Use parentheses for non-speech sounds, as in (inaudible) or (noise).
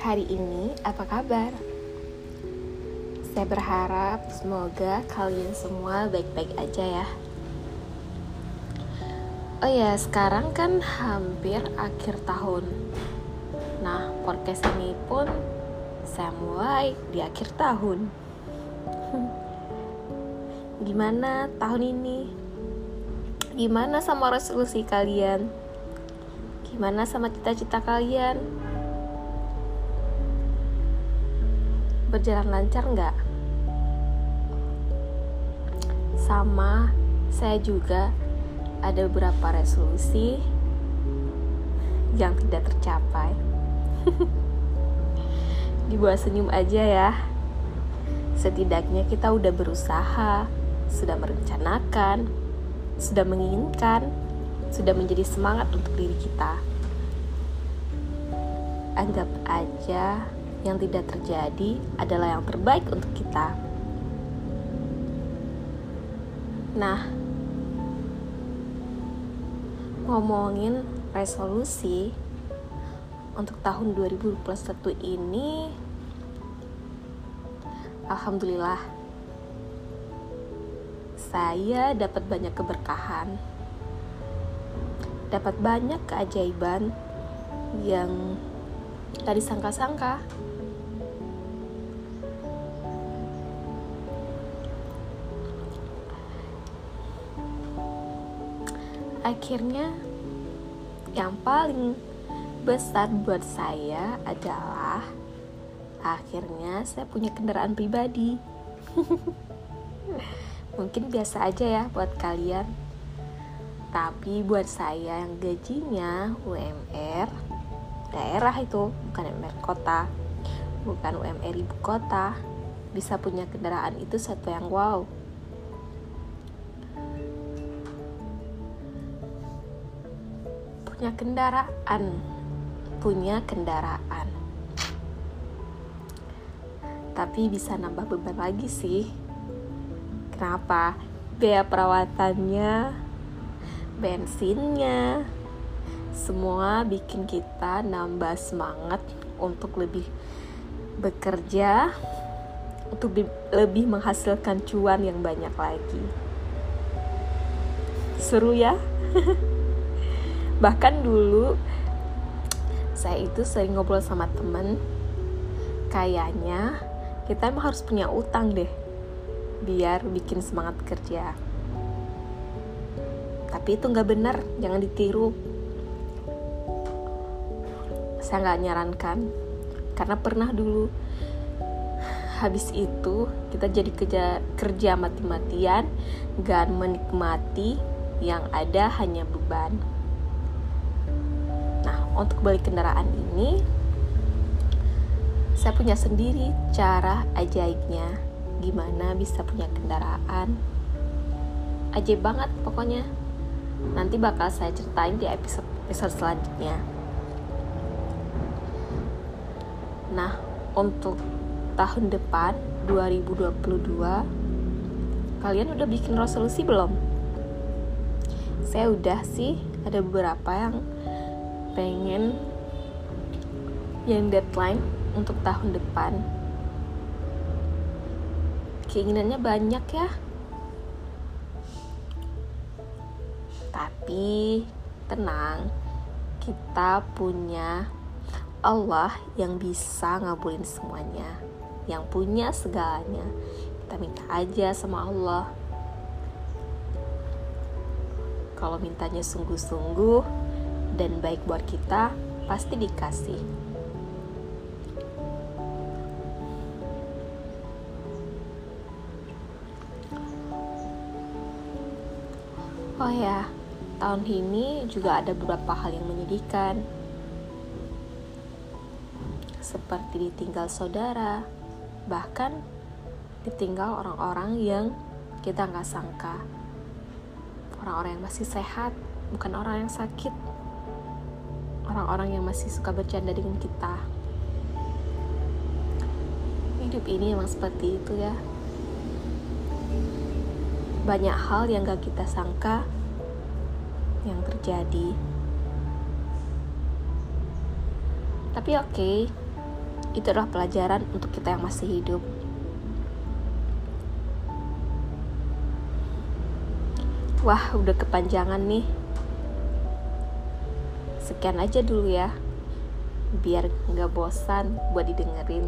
hari ini apa kabar? Saya berharap semoga kalian semua baik-baik aja ya. Oh ya, sekarang kan hampir akhir tahun. Nah, podcast ini pun saya mulai di akhir tahun. (laughs) Gimana tahun ini? Gimana sama resolusi kalian? Gimana sama cita-cita kalian? Berjalan lancar nggak? Sama, saya juga ada beberapa resolusi yang tidak tercapai. (laughs) Dibuat senyum aja ya. Setidaknya kita udah berusaha, sudah merencanakan, sudah menginginkan, sudah menjadi semangat untuk diri kita. Anggap aja yang tidak terjadi adalah yang terbaik untuk kita. Nah, ngomongin resolusi untuk tahun 2021 ini Alhamdulillah saya dapat banyak keberkahan dapat banyak keajaiban yang tadi sangka-sangka akhirnya yang paling besar buat saya adalah akhirnya saya punya kendaraan pribadi. (laughs) Mungkin biasa aja ya buat kalian. Tapi buat saya yang gajinya UMR daerah itu bukan UMR kota. Bukan UMR ibu kota. Bisa punya kendaraan itu satu yang wow punya kendaraan. Punya kendaraan. Tapi bisa nambah beban lagi sih. Kenapa? Biaya perawatannya bensinnya semua bikin kita nambah semangat untuk lebih bekerja untuk lebih menghasilkan cuan yang banyak lagi. Seru ya (laughs) bahkan dulu saya itu sering ngobrol sama temen. Kayaknya kita emang harus punya utang deh biar bikin semangat kerja. Tapi itu nggak benar jangan ditiru. Saya nggak nyarankan karena pernah dulu. Habis itu kita jadi kerja kerja mati-matian gak menikmati yang ada hanya beban untuk beli kendaraan ini saya punya sendiri cara ajaibnya. Gimana bisa punya kendaraan? Ajaib banget pokoknya. Nanti bakal saya ceritain di episode episode selanjutnya. Nah untuk tahun depan 2022 kalian udah bikin resolusi belum? Saya udah sih ada beberapa yang pengen yang deadline untuk tahun depan. Keinginannya banyak ya. Tapi tenang kita punya Allah yang bisa ngabulin semuanya yang punya segalanya. Kita minta aja sama Allah. Kalau mintanya sungguh-sungguh dan baik buat kita, pasti dikasih. Oh ya, tahun ini juga ada beberapa hal yang menyedihkan. Seperti ditinggal saudara, bahkan ditinggal orang-orang yang kita nggak sangka. Orang-orang yang masih sehat, bukan orang yang sakit orang-orang yang masih suka bercanda dengan kita hidup ini emang seperti itu ya banyak hal yang gak kita sangka yang terjadi tapi oke okay, itu adalah pelajaran untuk kita yang masih hidup. Wah, udah kepanjangan nih. Sekian aja dulu ya. Biar nggak bosan buat didengerin.